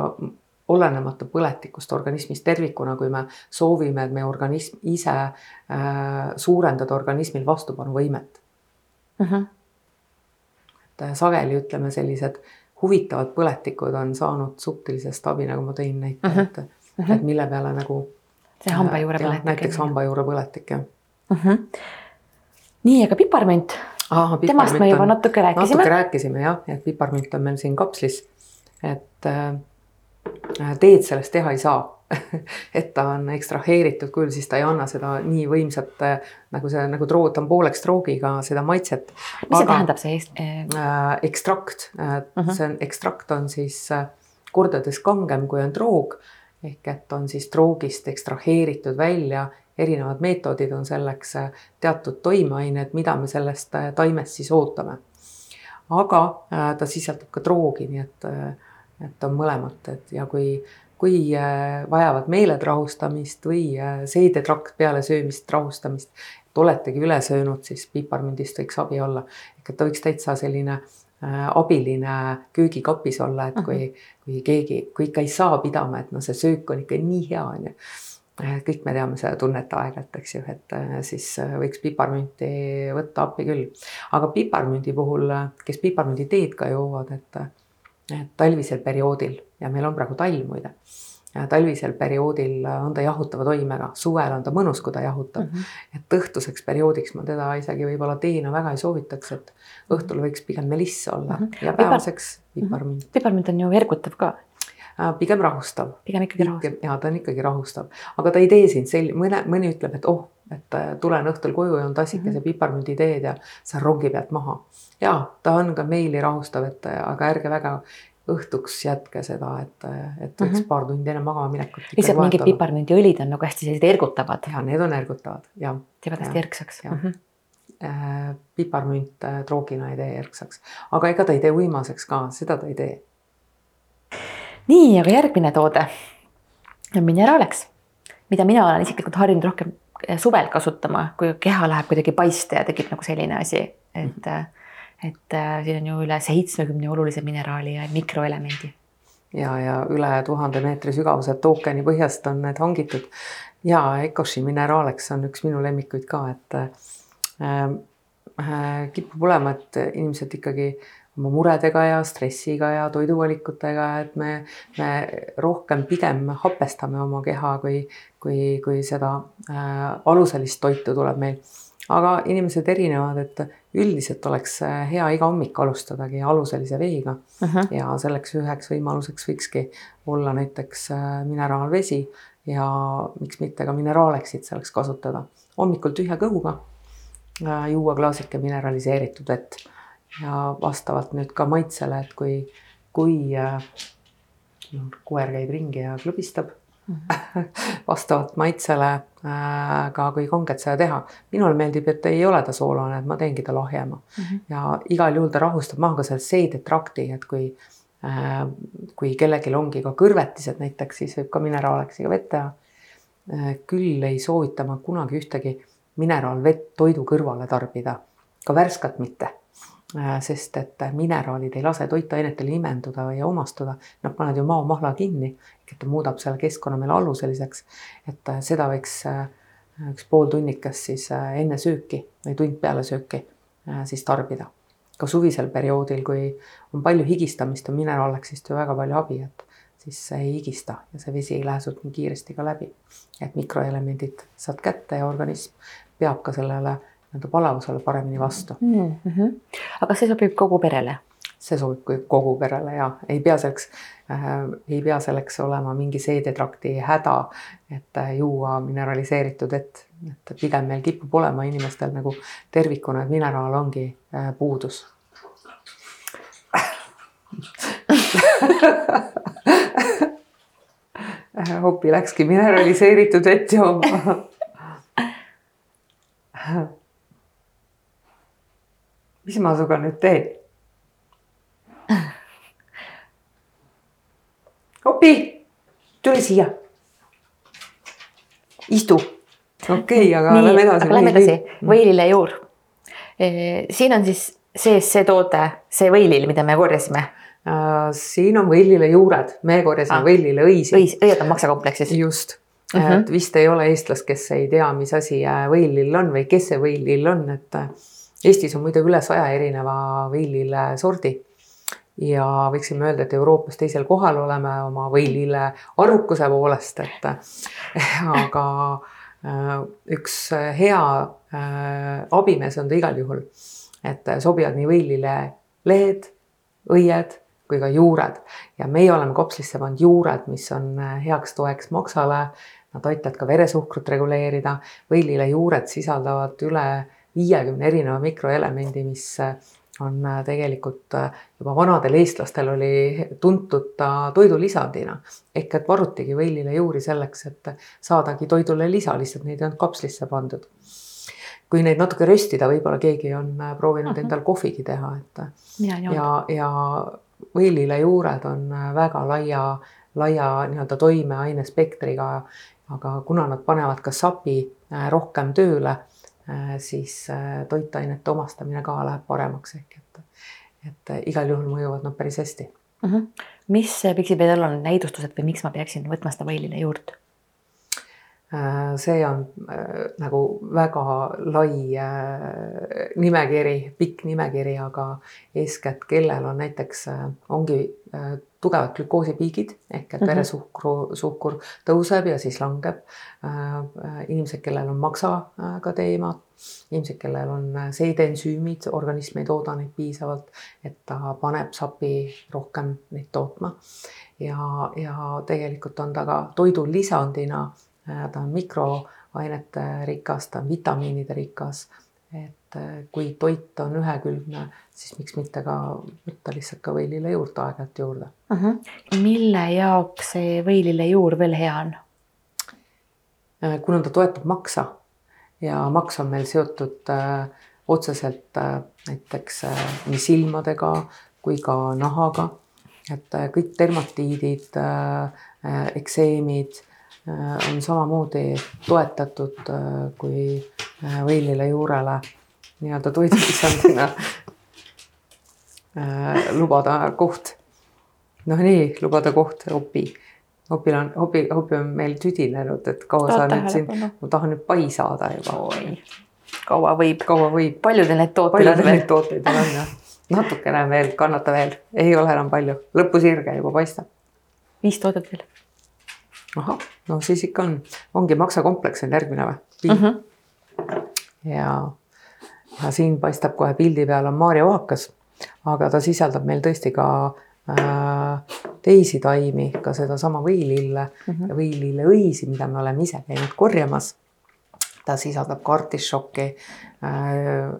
olenemata põletikust organismis tervikuna, kui me soovime, et meie organism ise äh, suurendada organismil vastupanuvõimet mm. -hmm. et äh, sageli ütleme, sellised huvitavad põletikud on saanud subtilisest abi, nagu ma tõin näite mm, -hmm. et, mhm. et mille peale nagu. see hambajuure põletik. näiteks hambajuure põletik jah mm. -hmm. nii, aga piparmünt. temast me juba natuke rääkisime. natuke rääkisime jah, et piparmünt on meil siin kapslis. et äh, teed sellest teha ei saa [laughs] et ta on ekstraheeritud kujul, siis ta ei anna seda nii võimsat nagu see nagu troo, ta on pooleks troogiga seda maitset. mis see tähendab, see äh, ekstrakt äh, uh, -huh. see on ekstrakt on siis äh, kordades kangem, kui on troog ehk et on siis troogist ekstraheeritud välja erinevad meetodid on selleks äh, teatud toimeained, mida me sellest äh, taimest siis ootame. aga äh, ta sisaldab ka troogi, nii et, et on mõlemat, et ja kui kui äh, vajavad meeled rahustamist või äh, seedetrakt peale söömist rahustamist, et oletegi üle söönud, siis piparmündist võiks abi olla. ehk et ta võiks täitsa selline äh, abiline köögikapis olla, et kui, mhm. kui keegi, kui ikka ei saa pidama, et noh, see söök on ikka nii hea, on ju kõik me teame seda tunnet aeg-ajalt, eks ju, et siis võiks piparmünti võtta appi küll. aga piparmündi puhul, kes piparmündi teed ka joovad, et talvisel perioodil ja meil on praegu talv muide. talvisel perioodil on ta jahutava toimega, suvel on ta mõnus, kui ta jahutab mm. -hmm. et õhtuseks perioodiks ma teda isegi võib-olla teena väga ei soovitaks, et õhtul võiks pigem meliss olla mm -hmm. ja päevaseks piparmünt mm. -hmm. piparmünt on ju ergutav ka pigem rahustav. pigem ikkagi rahustav. ja ta on ikkagi rahustav, aga ta ei tee sind sel-, mõne, mõni ütleb, et oh, et äh, tulen õhtul koju, joon tassikese -hmm. piparmünditeed ja saan rongi pealt maha. ja ta on ka meeli rahustav, et äh, aga ärge väga õhtuks jätke seda, et, et võiks mm -hmm. paar tundi enne magama minekut. lihtsalt mingid piparmündiõlid on nagu hästi sellised ergutavad. ja need on ergutavad ja. teevad hästi erksaks. Mm -hmm. piparmünt äh, troogina ei tee erksaks, aga ega ta ei tee uimaseks ka, seda ta ei tee. nii, aga järgmine toode on mineraaleks, mida mina olen isiklikult harjunud rohkem äh, suvel kasutama, kui keha läheb kuidagi paiste ja tekib nagu selline asi, et mm. -hmm et äh, siin on ju üle seitsmekümne olulise mineraali ja mikroelemendi. ja, ja üle tuhande meetri sügavuselt ookeani põhjast on need hangitud. ja Ecoshi Mineralex on üks minu lemmikuid ka, et äh, äh, kipub olema, et inimesed ikkagi oma muredega ja stressiga ja toiduvalikutega, et me, me rohkem pigem hapestame oma keha, kui, kui, kui seda äh, aluselist toitu tuleb meil aga inimesed erinevad, et üldiselt oleks hea iga hommik alustadagi aluselise veega uh. -huh. ja selleks üheks võimaluseks võikski olla näiteks äh, mineraalvesi ja miks mitte ka mineraaleksit selleks kasutada. hommikul tühja kõhuga äh, juua klaasike mineraliseeritud vett ja vastavalt nüüd ka maitsele, et kui, kui äh, koer käib ringi ja klõbistab [laughs] vastavalt maitsele äh, ka, kui kanget seda teha. minule meeldib, et ei ole ta soolane, et ma teengi ta lahjema mm -hmm. ja igal juhul ta rahustab maha ka selle seedetrakti, et kui äh,, kui kellelgi ongi ka kõrvetised näiteks, siis võib ka mineraalleksiga vett teha äh,. küll ei soovita ma kunagi ühtegi mineraalvett toidu kõrvale tarbida, ka värskat mitte sest et mineraalid ei lase toitainetel imenduda ja omastuda, nad panevad ju maomahla kinni, et muudab selle keskkonna meile aluseliseks. et äh, seda võiks äh, üks pool tunnikest siis enne sööki või tund peale sööki siis tarbida. ka suvisel perioodil, kui on palju higistamist, on mineraaleksist ju väga palju abi, et siis ei higista ja see vesi ei lähe sult nii kiiresti ka läbi. et mikroelemendid saad kätte ja organism peab ka sellele nii-öelda palavusele paremini vastu mm. -hmm. aga see sobib kogu perele? see sobib kogu perele ja ei pea selleks äh,, ei pea selleks olema mingi seedetrakti häda, et äh, juua mineraliseeritud vett, et pigem meil kipub olema inimestel nagu tervikuna, et mineraal ongi äh, puudus [laughs] hopi läkski mineraliseeritud vett jooma [laughs] mis ma sinuga nüüd teen? Opi, tule siia. istu. okei okay,, aga Nii, lähme edasi. Lähme edasi, võililejuur. siin on siis sees see toode, see võilill, mida me korjasime siin on võililejuured, me korjasime ah. võilileõisi. õis, õied on maksakompleksis. just uh, -huh. et vist ei ole eestlast, kes ei tea, mis asi äh, võilill on või kes see võilill on, et äh, Eestis on muide üle saja erineva võilille sordi. Ja võiksime öelda, et Euroopas teisel kohal oleme oma võilille arvukuse poolest, et [laughs] aga äh, üks hea äh, abimees on ta igal juhul, et sobivad nii võilile lehed, õied kui ka juured. Ja meie oleme kopslisse pannud juured, mis on heaks toeks maksale. Nad aitavad ka veresuhkrut reguleerida, võilile juured sisaldavad üle viiekümne erineva mikroelemendi, mis äh, on äh, tegelikult äh, juba vanadel eestlastel oli tuntud ta toidulisandina. ehk et varutigi võilile juuri selleks, et saadagi toidule lisa, lihtsalt neid ei olnud kapslisse pandud. kui neid natuke röstida, võib-olla keegi on proovinud mhm. -huh. endal kohvigi teha, et ja, ja, ja võilile juured on väga laia, laia nii-öelda toimeainespektriga, aga kuna nad panevad ka sapi rohkem tööle siis äh, toitainete omastamine ka läheb paremaks ehk et, et äh, igal juhul mõjuvad nad päris hästi mm. -hmm. mis võiksid veel olla näidustused või miks ma peaksin võtma seda võilile juurt? See on äh, nagu väga lai äh, nimekiri, pikk nimekiri, aga eeskätt kellel on näiteks äh,, ongi tugevad glükoosipiigid ehk et -hmm. veresuhkru, suhkur tõuseb ja siis langeb. Äh, äh, inimesed, kellel on maksaga teemad, inimesed, kellel on seedensüümid, organism ei tooda neid piisavalt, et ta paneb sapi rohkem neid tootma. ja, ja tegelikult on ta ka toidulisandina, äh, ta on mikroainete rikas, ta on vitamiinide rikas et äh, kui toit on ühekülgne, siis miks mitte ka võtta lihtsalt ka võililejuurt aeg-ajalt juurde uh. -huh. mille jaoks see võililejuur veel hea on? Äh, kuna ta toetab maksa ja maks on meil seotud äh, otseselt äh, näiteks äh, nii silmadega kui ka nahaga, et äh, kõik dermatiidid äh,, äh ekseemid äh, on samamoodi toetatud äh, kui Äh, võilile juurele nii-öelda toidulisandina äh, lubada koht. noh, nii lubada koht opi. opil on, opi, opi on meil tüdinenud, et kaua sa nüüd siin, ma tahan nüüd pai saada juba. kaua võib. kaua võib. palju teil neid tooteid palju teil neid tooteid on jah? natukene veel, kannata veel, ei ole enam palju, lõpusirge juba paistab. viis toodet veel. Ahah, no siis ikka on, ongi maksakompleks on järgmine või? Uh -huh ja, ja siin paistab kohe pildi peal on Maarja oakas, aga ta sisaldab meil tõesti ka äh, teisi taimi, ka sedasama võilille mm -hmm. ja võililleõisi, mida me oleme ise käinud korjamas. ta sisaldab ka artišokki äh,,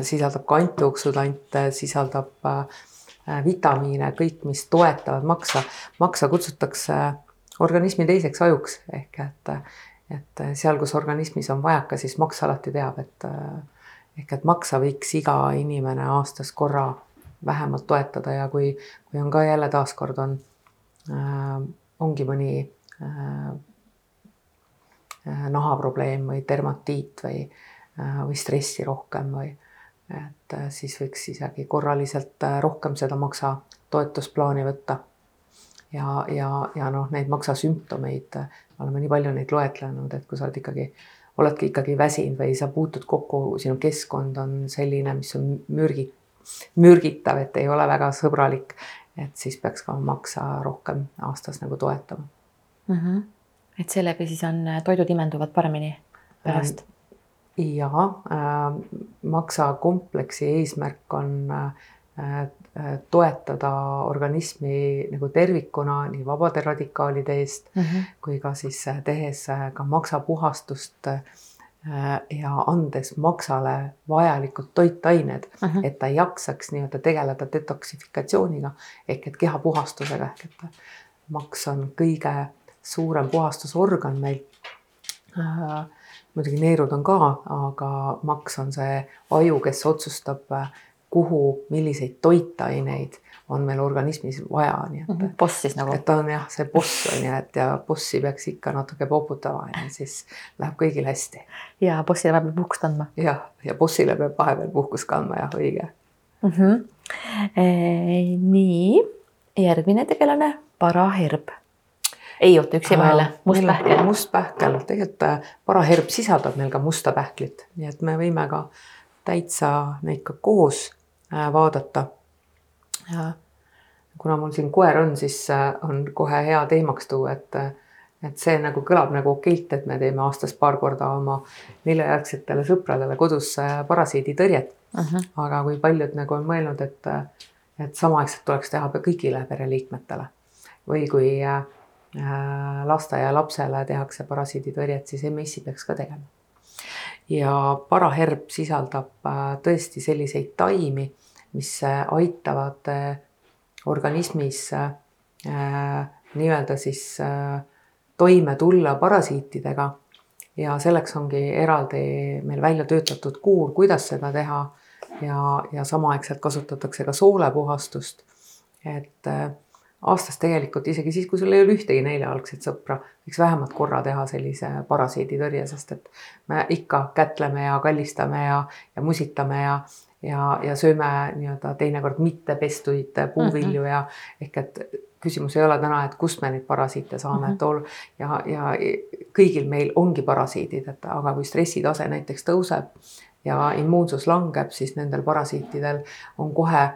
sisaldab ka antioksüdante, sisaldab äh, vitamiine, kõik, mis toetavad maksa. maksa kutsutakse organismi teiseks ajuks ehk et, et seal, kus organismis on vajaka, siis maks alati teab, et ehk et maksa võiks iga inimene aastas korra vähemalt toetada ja kui, kui on ka jälle taaskord on äh,, ongi mõni äh, nahaprobleem või dermatiit või äh,, või stressi rohkem või et äh, siis võiks isegi korraliselt äh, rohkem seda maksa toetusplaani võtta. Ja, ja, ja noh, neid maksa sümptomeid, oleme nii palju neid loetlenud, et kui sa oled ikkagi oledki ikkagi väsinud või sa puutud kokku, sinu keskkond on selline, mis on mürgi, mürgitav, et ei ole väga sõbralik, et siis peaks ka maksa rohkem aastas nagu toetama mm. -hmm. et seeläbi siis on toidud imenduvad paremini pärast ähm,? ja äh, maksa kompleksi eesmärk on äh, toetada organismi nagu tervikuna nii vabade radikaalide eest mm -hmm. kui ka siis tehes ka maksapuhastust äh, ja andes maksale vajalikud toitained uh, -huh. et ta jaksaks nii-öelda tegeleda detoksifikatsiooniga ehk et kehapuhastusega ehk et maks on kõige suurem puhastusorgan meil äh, muidugi neerud on ka, aga maks on see aju, kes otsustab, kuhu, milliseid toitaineid on meil organismis vaja, nii et mm. -hmm. boss siis nagu. et ta on jah, see boss on ju, et ja bossi peaks ikka natuke poputama ja siis läheb kõigil hästi. ja bossile peab puhkust andma. jah, ja bossile peab vahepeal puhkust kandma, jah, õige mm. -hmm. E, nii, järgmine tegelane, paraherb ei oota, üks jäi vahele, must pähkel. must pähkel, tegelikult äh, paraherb sisaldab meil ka musta pähklit, nii et me võime ka täitsa neid ka koos äh, vaadata. ja kuna mul siin koer on, siis äh, on kohe hea teemaks tuua, et et see nagu kõlab nagu okeilt, et me teeme aastas paar korda oma neljajärgsetele sõpradele kodus parasiiditõrjet uh. -huh. aga kui paljud nagu on mõelnud, et, et samaaegselt tuleks teha kõigile pereliikmetele või kui äh, Äh, lasteaialapsele tehakse parasiiditõrjet, siis MES-i peaks ka tegema. Ja paraherb sisaldab äh, tõesti selliseid taimi, mis äh, aitavad organismis nii-öelda siis toime tulla parasiitidega ja selleks ongi eraldi meil välja töötatud kuur, kuidas seda teha ja, ja samaaegselt kasutatakse ka soolepuhastust. et aastas tegelikult isegi siis, kui sul ei ole ühtegi neljajalgset sõpra, võiks vähemalt korra teha sellise parasiiditõrje, sest et me ikka kätleme ja kallistame ja, ja musitame ja, ja, ja sööme nii-öelda teinekord mittepestuid puuvilju mm -hmm. ja ehk et küsimus ei ole täna, et kust me neid parasiite saame mm, -hmm. et ol- ja, ja kõigil meil ongi parasiidid, et aga kui stressitase näiteks tõuseb ja immuunsus langeb, siis nendel parasiitidel on kohe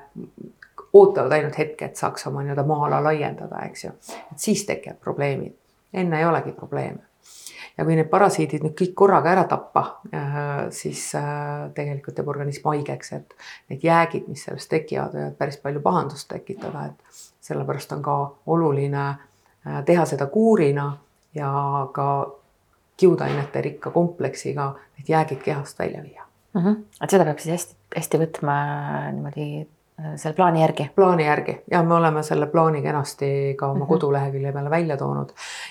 ootavad ainult hetke, et saaks oma nii-öelda maa-ala laiendada, eks ju. et siis tekivad probleemid, enne ei olegi probleeme. ja kui need parasiidid nüüd kõik korraga ära tappa, äh, siis äh, tegelikult teeb organism haigeks, et need jäägid, mis sellest tekivad, võivad päris palju pahandust tekitada, et sellepärast on ka oluline äh, teha seda kuurina ja ka kiudainete rikka kompleksiga need jäägid kehast välja viia mm. -hmm. et seda peab siis hästi, hästi võtma niimoodi Äh, selle plaani järgi? plaani järgi ja me oleme selle plaani kenasti ka oma mm -hmm. kodulehekülje peale välja toonud.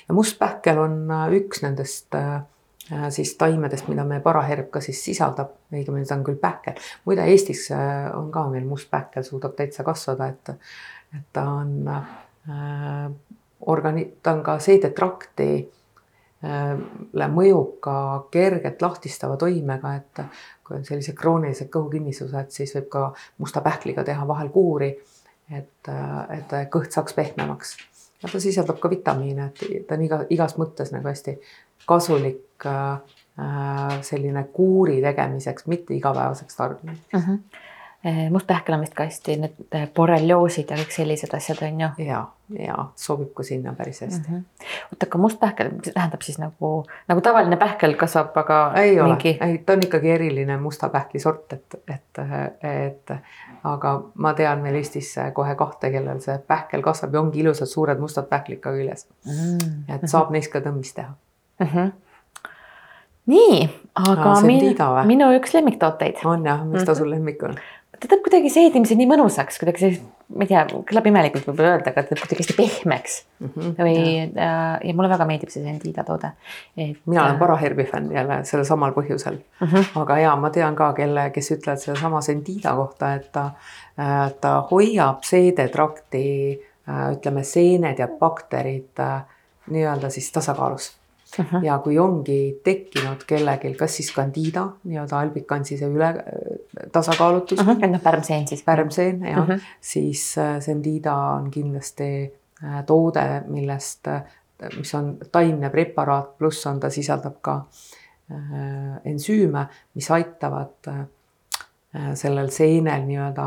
ja mustpähkel on äh, üks nendest äh, siis taimedest, mida meie paraherb ka siis sisaldab, õigemini ta on küll pähkel. muide, Eestis on ka meil mustpähkel, suudab täitsa kasvada, et, et ta on äh, organi-, ta on ka seedetrakti mõjub ka kergelt lahtistava toimega, et kui on sellised kroonilised kõhukinnisused, siis võib ka musta pähkliga teha vahel kuuri, et, et kõht saaks pehmemaks. ja ta sisaldab ka vitamiine, et ta on iga, igas mõttes nagu hästi kasulik äh, selline kuuri tegemiseks, mitte igapäevaseks tarbimiseks uh. -huh Eh, mustpähkel on vist ka hästi need eh, borrelioosid ja kõik sellised asjad on ju. ja, ja sobib ka sinna päris hästi mm. -hmm. oota, aga mustpähkel tähendab siis nagu, nagu tavaline pähkel kasvab, aga. ei mingi... ole, ei, ta on ikkagi eriline musta pähkli sort, et, et, et aga ma tean meil Eestis kohe kahte, kellel see pähkel kasvab ja ongi ilusad suured mustad pähklid ka küljes mm. -hmm. et saab neist ka tõmmist teha mm. -hmm nii, aga Aa, min, minu üks lemmiktooteid. on jah, mis ta sul lemmik on? Ta teeb kuidagi seedimise nii mõnusaks, kuidagi see ma ei tea, kõlab imelikult võib-olla öelda, aga ta teeb kuidagi hästi pehmeks mm. -hmm, või ja. ja mulle väga meeldib see Sendida toode. mina olen Paraherbi fänn jälle sellel samal põhjusel mm. -hmm. aga ja ma tean ka, kelle, kes ütlevad sedasama Sendida kohta, et ta, ta hoiab seedetrakti ütleme, seened ja bakterid nii-öelda siis tasakaalus Uh -huh. ja kui ongi tekkinud kellelgi, kas siis candida nii-öelda albikansi see üle äh, tasakaalutus uh. -huh. noh, pärmseen siis. pärmseen jah uh, -huh. siis äh, candida on kindlasti äh, toode, millest, mis on taimne preparaat, pluss on ta sisaldab ka ensüüme, mis aitavad sellel seenel nii-öelda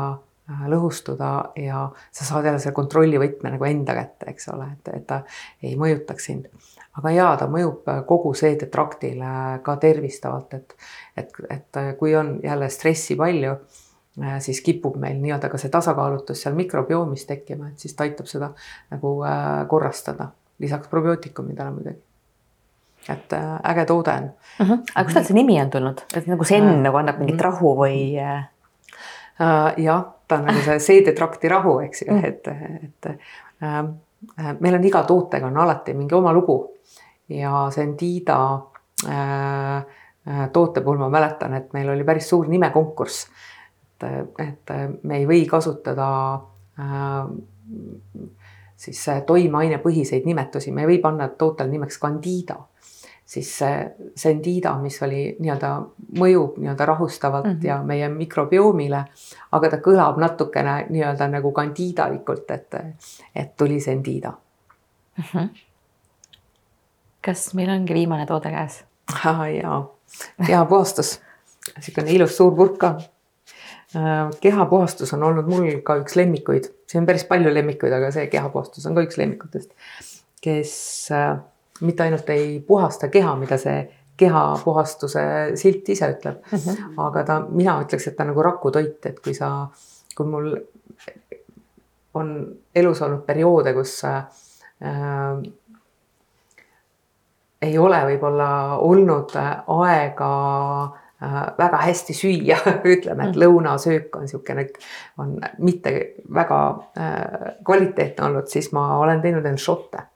lõhustuda ja sa saad jälle selle kontrollivõtme nagu enda kätte, eks ole, et, et ta ei mõjutaks sind aga jaa, ta mõjub äh, kogu seedetraktile ka tervistavalt, et, et, et äh, kui on jälle stressi palju, äh, siis kipub meil nii-öelda ka see tasakaalutus seal mikrobioomis tekkima, et siis ta aitab seda nagu korrastada, lisaks probiootikumidele muidugi et äge toode on uh. -huh. aga kust tal see nimi on tulnud, et nagu sen äh, nagu annab mingit rahu või äh...? jah, ta on nagu see seedetrakti rahu, eks ju, mm. et, et äh, meil on iga tootega on alati mingi oma lugu. Ja Sendida äh, äh, toote puhul ma mäletan, et meil oli päris suur nimekonkurss. et, et me ei või kasutada äh, siis toimeainepõhiseid nimetusi, me ei või panna tootele nimeks Candida siis see Sendida, mis oli nii-öelda mõjub nii-öelda rahustavalt mm -hmm. ja meie mikrobiomile, aga ta kõlab natukene nii-öelda nagu candidalikult, et, et tuli Sendida mm. -hmm kas meil ongi viimane toode käes? jaa, kehapuhastus, niisugune ilus suur purk ka. Äh, kehapuhastus on olnud mul ka üks lemmikuid, siin on päris palju lemmikuid, aga see kehapuhastus on ka üks lemmikutest, kes äh, mitte ainult ei puhasta keha, mida see kehapuhastuse silt ise ütleb mm, -hmm. aga ta, mina ütleks, et ta nagu rakutoit, et kui sa, kui mul on elus olnud perioode, kus äh, ei ole võib-olla olnud äh, aega äh, väga hästi süüa, [laughs] ütleme, et mm. lõunasöök on niisugune, on mitte väga äh, kvaliteetne olnud, siis ma olen teinud end šotte.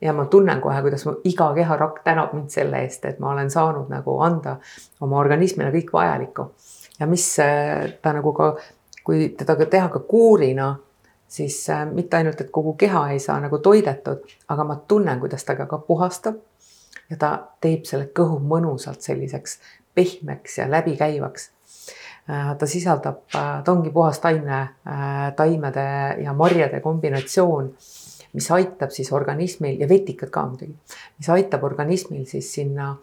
Ja ma tunnen kohe, kuidas mu iga keharakk tänab mind selle eest, et ma olen saanud nagu anda oma organismile kõik vajalikku. ja mis ta nagu ka, kui teda ka teha ka kuurina, siis mitte ainult, et kogu keha ei saa nagu toidetud, aga ma tunnen, kuidas ta ka puhastab ja ta teeb selle kõhu mõnusalt selliseks pehmeks ja läbikäivaks. Äh, ta sisaldab, äh, ta ongi puhas taimne, äh, taimede ja marjade kombinatsioon, mis aitab siis organismil ja vetikad ka muidugi, mis aitab organismil siis sinna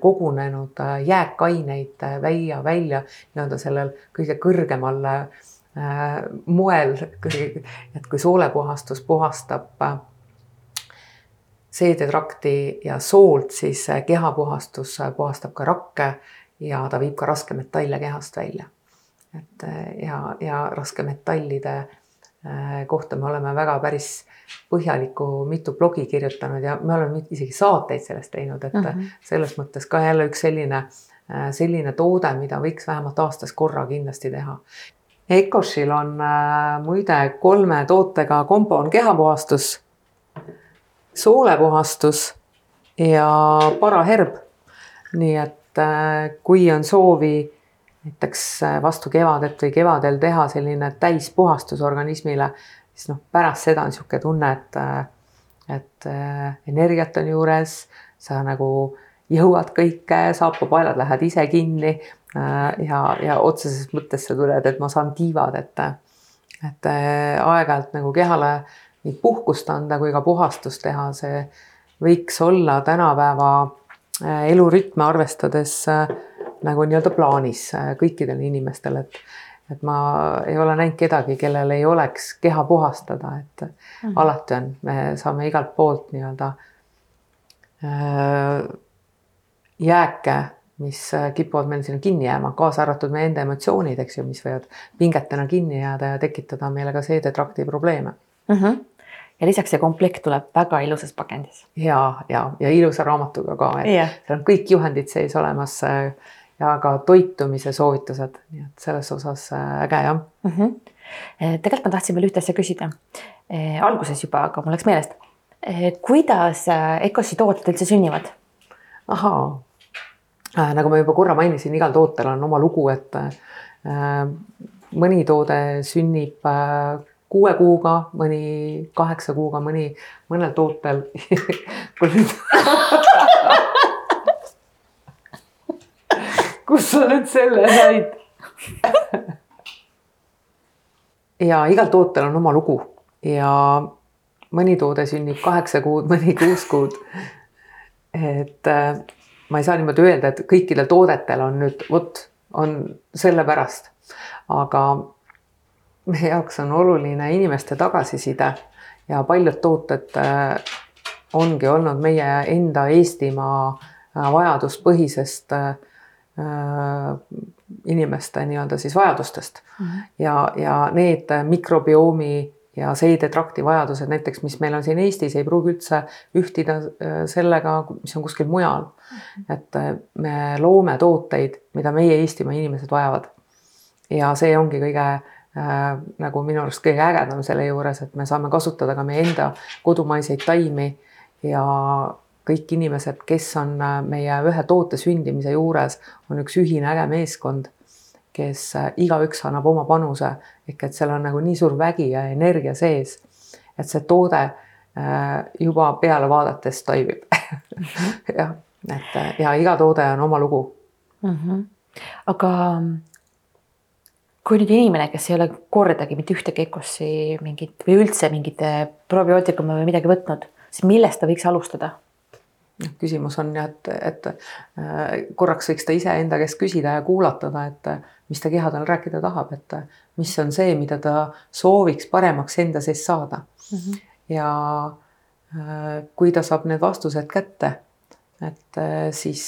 kogunenud jääkaineid välja, välja nii-öelda sellel kõige kõrgemal moel, et kui soolepuhastus puhastab seedetrakti ja soolt, siis kehapuhastus puhastab ka rakke ja ta viib ka raskmetalle kehast välja. et ja, ja raskemetallide äh, kohta me oleme väga päris põhjalikku mitu blogi kirjutanud ja me oleme isegi saateid sellest teinud, et mm -hmm. selles mõttes ka jälle üks selline, äh, selline toode, mida võiks vähemalt aastas korra kindlasti teha. Ecoshil on äh, muide kolme tootega kombo on kehapuhastus soolepuhastus ja paraherb. nii et äh, kui on soovi näiteks vastu kevadet või kevadel teha selline täispuhastus organismile, siis noh, pärast seda on niisugune tunne, et, et energiat on juures, sa nagu jõuad kõike, saapapaelad lähevad ise kinni ja, ja otseses mõttes sa tunned, et ma saan tiivad, et, et aeg-ajalt nagu kehale nii puhkust anda kui ka puhastust teha, see võiks olla tänapäeva äh, elurütme arvestades äh, nagu nii-öelda plaanis äh, kõikidel inimestel, et et ma ei ole näinud kedagi, kellel ei oleks keha puhastada, et mm -hmm. alati on, me saame igalt poolt nii-öelda jääke, mis kipuvad meil sinna kinni jääma, kaasa arvatud meie enda emotsioonid, eks ju, mis võivad pingetena kinni jääda ja tekitada meile ka seedetrakti probleeme mm. -hmm ja lisaks see komplekt tuleb väga ilusas pakendis. ja, ja, ja ilusa raamatuga ka, et yeah. seal on kõik juhendid sees olemas äh, ja ka toitumise soovitused, nii et selles osas äh, äge jah mm. -hmm tegelikult ma tahtsin veel ühte asja küsida. alguses juba, aga mul läks meelest. kuidas EKOS-i tooted üldse sünnivad? ahaa äh,, nagu ma juba korra mainisin, igal tootel on oma lugu, et äh, mõni toode sünnib äh, kuue kuuga, mõni kaheksa kuuga, mõni, mõnel tootel [laughs] [laughs] kus sa nüüd selle said? Ja igal tootel on oma lugu. Ja mõni toode sünnib kaheksa kuud, mõni kuus kuud. et äh, ma ei saa niimoodi öelda, et kõikidel toodetel on nüüd vot, on sellepärast, aga meie jaoks on oluline inimeste tagasiside ja paljud tooted äh, ongi olnud meie enda Eestimaa äh, vajaduspõhisest inimeste nii-öelda siis vajadustest mm -hmm. ja, ja need mikrobioomi ja seedetrakti vajadused näiteks, mis meil on siin Eestis, ei pruugi üldse ühtida äh, sellega, mis on kuskil mujal. et äh, me loome tooteid, mida meie Eestimaa inimesed vajavad. ja see ongi kõige äh, nagu minu arust kõige ägedam selle juures, et me saame kasutada ka meie enda kodumaiseid taimi ja kõik inimesed, kes on äh, meie ühe toote sündimise juures, on üks ühine äge meeskond kes äh, igaüks annab oma panuse ehk et seal on nagu nii suur vägi ja energia sees, et see toode äh, juba peale vaadates toimib [laughs] jah, et ja iga toode on oma lugu mm. -hmm. aga kui nüüd inimene, kes ei ole kordagi mitte ühtegi EKOS-i mingit või üldse mingit probiootikume või midagi võtnud, siis millest ta võiks alustada? Noh, küsimus on jah, et, et äh, korraks võiks ta iseenda käest küsida ja kuulatada, et äh, mis ta keha tal rääkida tahab, et äh, mis on see, mida ta sooviks paremaks enda sees saada mm. -hmm. ja kui ta saab need vastused kätte, et siis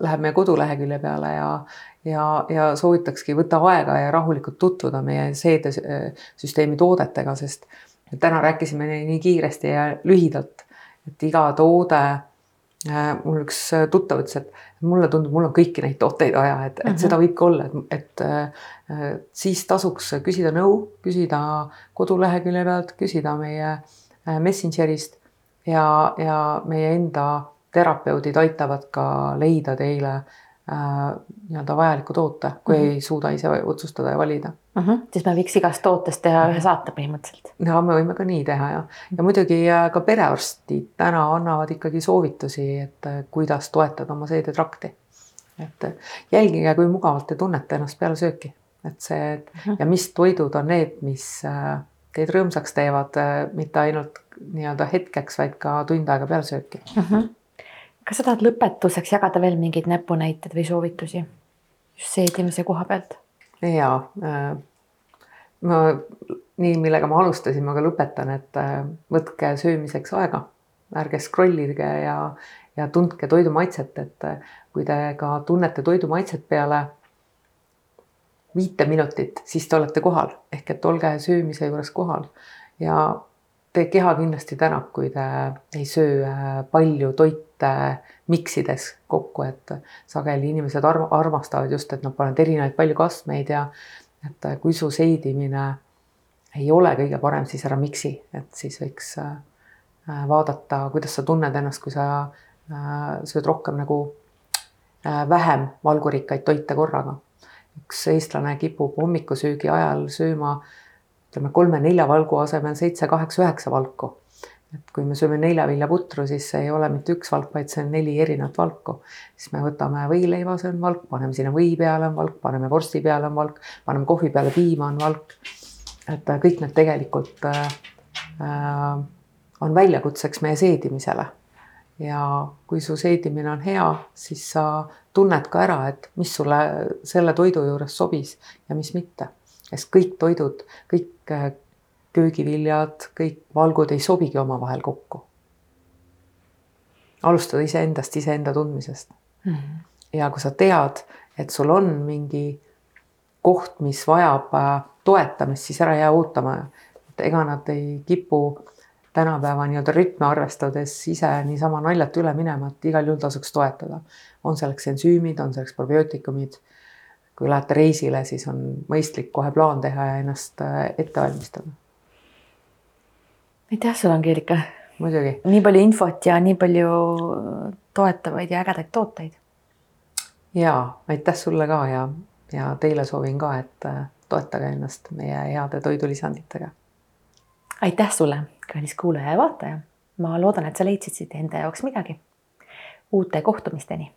läheb meie kodulehekülje peale ja, ja, ja soovitakski võtta aega ja rahulikult tutvuda meie seedesüsteemi toodetega, sest täna rääkisime nii kiiresti ja lühidalt et iga toode äh, mul üks äh, tuttav ütles, et mulle tundub, mul on kõiki neid tooteid vaja, et, et mm -hmm. seda võibki olla, et, et äh, siis tasuks küsida nõu, küsida kodulehekülje pealt, küsida meie Messengerist ja, ja meie enda terapeudid aitavad ka leida teile äh, nii-öelda vajaliku toote, kui mm -hmm. ei suuda ise otsustada ja valida mm. -hmm. siis me võiks igast tootest teha ühe saate põhimõtteliselt. ja me võime ka nii teha ja, ja muidugi äh, ka perearstid täna annavad ikkagi soovitusi, et äh, kuidas toetada oma seedetrakti. et äh, jälgige, kui mugavalt te tunnete ennast peale sööki, et see mm -hmm. ja mis toidud on need, mis teid rõõmsaks teevad, mitte ainult nii-öelda hetkeks, vaid ka tund aega peale sööki mm. -hmm kas sa tahad lõpetuseks jagada veel mingeid näpunäiteid või soovitusi just seedimise koha pealt? Ja äh, ma nii, millega ma alustasin, ma ka lõpetan, et äh, võtke söömiseks aega, ärge scroll ige ja, ja tundke toidu maitset, et äh, kui te ka tunnete toidu maitset peale viite minutit, siis te olete kohal. Ehk et olge söömise juures kohal. Ja teie keha kindlasti tänab, kui te ei söö äh, palju toite miksides kokku, et sageli inimesed arm armastavad just, et nad panevad erinevaid palju kastmeid ja et äh, kui su seedimine ei ole kõige parem, siis ära miksi, et siis võiks äh, vaadata, kuidas sa tunned ennast, kui sa sööd rohkem nagu vähem valgurikkaid toite korraga. üks eestlane kipub hommikusöögi ajal sööma äh, ütleme kolme-nelja valgu asemel seitse-kaheksa-üheksa valku. et kui me sööme neljaviljaputru, siis see ei ole mitte üks valk, vaid see on neli erinevat valku. siis me võtame võileiva, see on valk, paneme sinna või peale on valk, paneme vorsti peale on valk, paneme kohvi peale piima on valk. et äh, kõik need tegelikult äh, äh, on väljakutseks meie seedimisele ja kui su seedimine on hea, siis sa tunned ka ära, et mis sulle selle toidu juures sobis ja mis mitte sest kõik toidud, kõik äh, köögiviljad, kõik valgud ei sobigi omavahel kokku. alustada iseendast, iseenda tundmisest mm. -hmm. ja kui sa tead, et sul on mingi koht, mis vajab äh, toetamist, siis ära jää ootama. et ega nad ei kipu tänapäeva nii-öelda rütme arvestades ise niisama naljalt üle minema, et igal juhul tasuks toetada. on selleks ensüümid, on selleks probiootikumid kui lähete reisile, siis on mõistlik kohe plaan teha ja ennast äh, ette valmistada. aitäh sulle, Angeelika. muidugi. nii palju infot ja nii palju toetavaid ja ägedaid tooteid. ja aitäh sulle ka ja, ja teile soovin ka, et äh, toetage ennast meie heade toidulisanditega. aitäh sulle, kallis kuulaja ja vaataja. ma loodan, et sa leidsid siit enda jaoks midagi. uute kohtumisteni